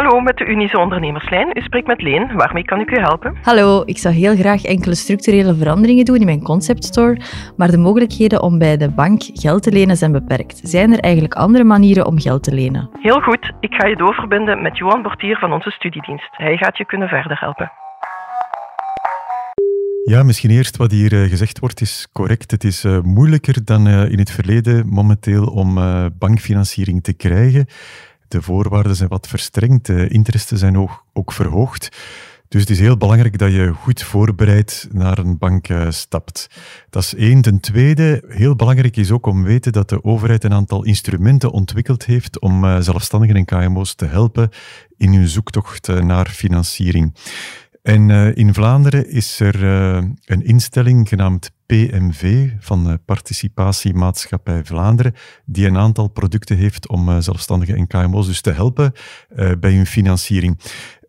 Hallo, met de Unizo Ondernemerslijn. U spreekt met Leen. Waarmee kan ik u helpen? Hallo, ik zou heel graag enkele structurele veranderingen doen in mijn conceptstore, maar de mogelijkheden om bij de bank geld te lenen zijn beperkt. Zijn er eigenlijk andere manieren om geld te lenen? Heel goed. Ik ga je doorverbinden met Johan Bortier van onze studiedienst. Hij gaat je kunnen verder helpen. Ja, misschien eerst wat hier eh, gezegd wordt is correct. Het is eh, moeilijker dan eh, in het verleden momenteel om eh, bankfinanciering te krijgen. De voorwaarden zijn wat verstrengd, de interesten zijn ook, ook verhoogd. Dus het is heel belangrijk dat je goed voorbereid naar een bank eh, stapt. Dat is één. Ten tweede, heel belangrijk is ook om te weten dat de overheid een aantal instrumenten ontwikkeld heeft om eh, zelfstandigen en KMO's te helpen in hun zoektocht eh, naar financiering. En eh, in Vlaanderen is er eh, een instelling genaamd PMV van eh, Participatiemaatschappij Vlaanderen, die een aantal producten heeft om zelfstandigen en KMO's dus te helpen bij hun financiering.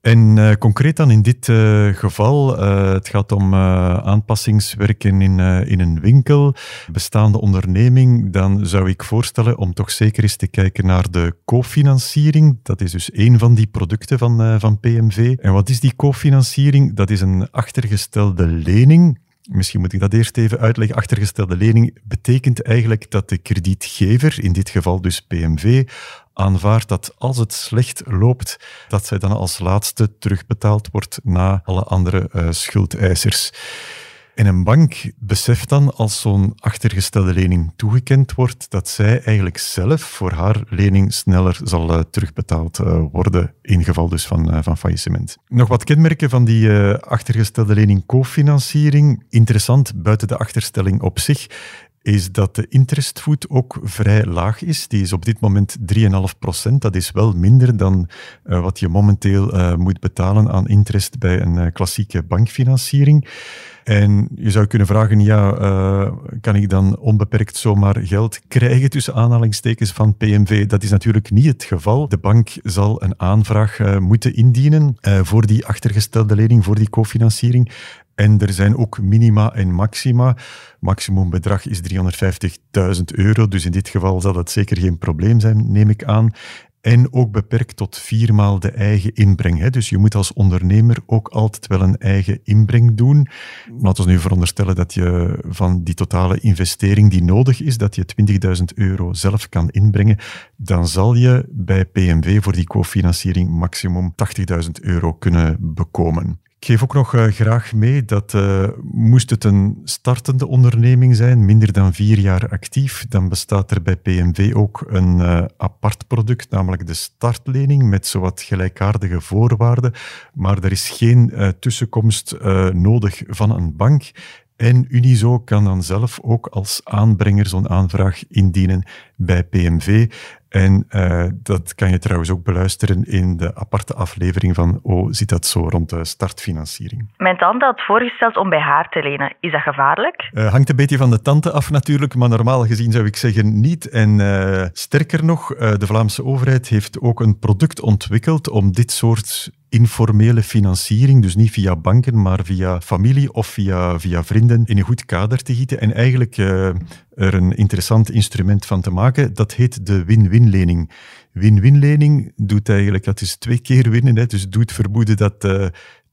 En eh, concreet dan in dit eh, geval, eh, het gaat om aanpassingswerken in, in een winkel, bestaande onderneming, dan zou ik voorstellen om toch zeker eens te kijken naar de cofinanciering. Dat is dus één van die producten van, van PMV. En wat is die cofinanciering? Dat is een achtergestelde lening. Misschien moet ik dat eerst even uitleggen. Achtergestelde lening betekent eigenlijk dat de kredietgever, in dit geval dus PMV, aanvaardt dat als het slecht loopt, dat zij dan als laatste terugbetaald wordt na alle andere eh, schuldeisers. En een bank beseft dan, als zo'n achtergestelde lening toegekend wordt, dat zij eigenlijk zelf voor haar lening sneller zal eh, terugbetaald eh, worden, in geval dus van, eh, van faillissement. Nog wat kenmerken van die achtergestelde lening cofinanciering. Interessant, buiten de achterstelling op zich, is dat de interestvoet ook vrij laag is. Die is op dit moment 3,5 procent. Dat is wel minder dan eh, wat je momenteel eh, moet betalen aan interest bij een eh, klassieke bankfinanciering. En je zou kunnen vragen, ja, kan ik dan onbeperkt zomaar geld krijgen tussen aanhalingstekens van PMV? Dat is natuurlijk niet het geval. De bank zal een aanvraag moeten indienen voor die achtergestelde lening, voor die cofinanciering. En er zijn ook minima en maxima. Maximumbedrag is 350.000 euro, dus in dit geval zal dat zeker geen probleem zijn, neem ik aan. En ook beperkt tot viermaal de eigen inbreng. Hè. Dus je moet als ondernemer ook altijd wel een eigen inbreng doen. Laten we nu veronderstellen dat je van die totale investering die nodig is, dat je 20.000 euro zelf kan inbrengen. Dan zal je bij PMV voor die cofinanciering maximum 80.000 euro kunnen bekomen. Ik geef ook nog eh, graag mee dat uh, moest het een startende onderneming zijn, minder dan vier jaar actief, dan bestaat er bij PMV ook een uh, apart product, namelijk de startlening met zowat gelijkaardige voorwaarden, maar er is geen tussenkomst nodig van een bank. En Unizo kan dan zelf ook als aanbrenger zo'n aanvraag indienen bij PMV. En uh, dat kan je trouwens ook beluisteren in de aparte aflevering van Oh, zit dat zo rond de startfinanciering. Mijn tante had voorgesteld om bij haar te lenen. Is dat gevaarlijk? Uh, hangt een beetje van de tante af natuurlijk, maar normaal gezien zou ik zeggen niet. En uh, sterker nog, de Vlaamse overheid heeft ook een product ontwikkeld om dit soort informele financiering, dus niet via banken, maar via familie of via, via vrienden, in een goed kader te gieten en eigenlijk uh, er een interessant instrument van te maken. Dat heet de win-win-lening. Win-win-lening doet eigenlijk, dat is twee keer winnen, hè, dus doet vermoeden dat uh,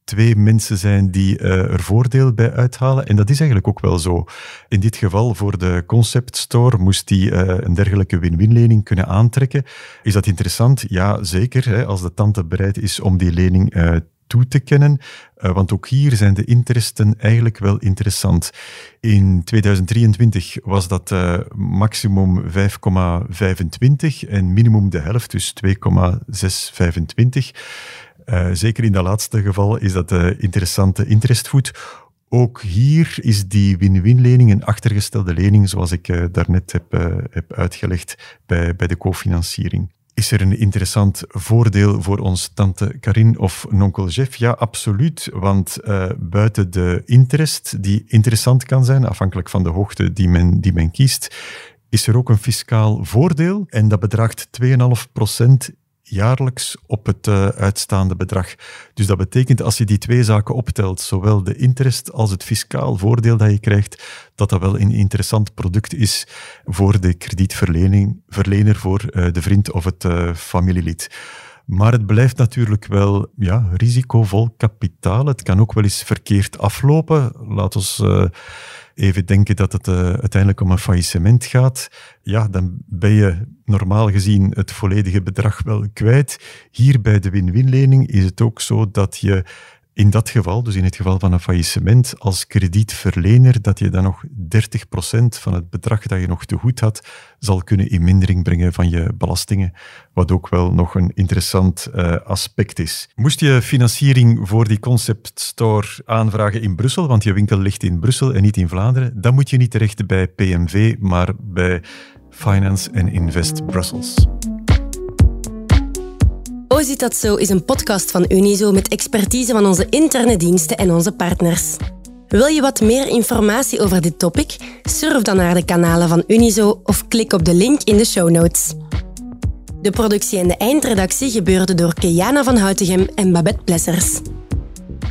twee mensen zijn die uh, er voordeel bij uithalen. En dat is eigenlijk ook wel zo. In dit geval voor de Concept Store moest die uh, een dergelijke win-win-lening kunnen aantrekken. Is dat interessant? Ja, zeker. Hè, als de tante bereid is om die lening uh, toe te kennen. Want ook hier zijn de interesten eigenlijk wel interessant. In 2023 was dat maximum 5,25 en minimum de helft, dus 2,625. Uh, zeker in dat laatste geval is dat de interessante interestvoet. Ook hier is die win-win-lening een achtergestelde lening, zoals ik uh, daarnet heb, heb uitgelegd bij, bij de cofinanciering. Is er een interessant voordeel voor ons tante Karin of nonkel Jeff? Ja, absoluut. Want buiten de interest, die interessant kan zijn, afhankelijk van de hoogte die men, die men kiest, is er ook een fiscaal voordeel. En dat bedraagt 2,5% jaarlijks op het uh, uitstaande bedrag. Dus dat betekent als je die twee zaken optelt, zowel de interest als het fiscaal voordeel dat je krijgt, dat dat wel een interessant product is voor de kredietverlener, voor uh, de vriend of het uh, familielid. Maar het blijft natuurlijk wel ja, risicovol kapitaal. Het kan ook wel eens verkeerd aflopen. Laat ons even denken dat het uh, uiteindelijk om een faillissement gaat. Ja, dan ben je normaal gezien het volledige bedrag wel kwijt. Hier bij de win-win-lening is het ook zo dat je in dat geval, dus in het geval van een faillissement, als kredietverlener, dat je dan nog 30% van het bedrag dat je nog te goed had, zal kunnen in mindering brengen van je belastingen. Wat ook wel nog een interessant uh, aspect is. Moest je financiering voor die concept store aanvragen in Brussel, want je winkel ligt in Brussel en niet in Vlaanderen, dan moet je niet terecht bij PMV, maar bij Finance and Invest Brussels. Hoe zit dat zo is een podcast van Unizo met expertise van onze interne diensten en onze partners. Wil je wat meer informatie over dit topic? Surf dan naar de kanalen van Unizo of klik op de link in de show notes. De productie en de eindredactie gebeurden door Keana van Houtegem en Babette Plessers.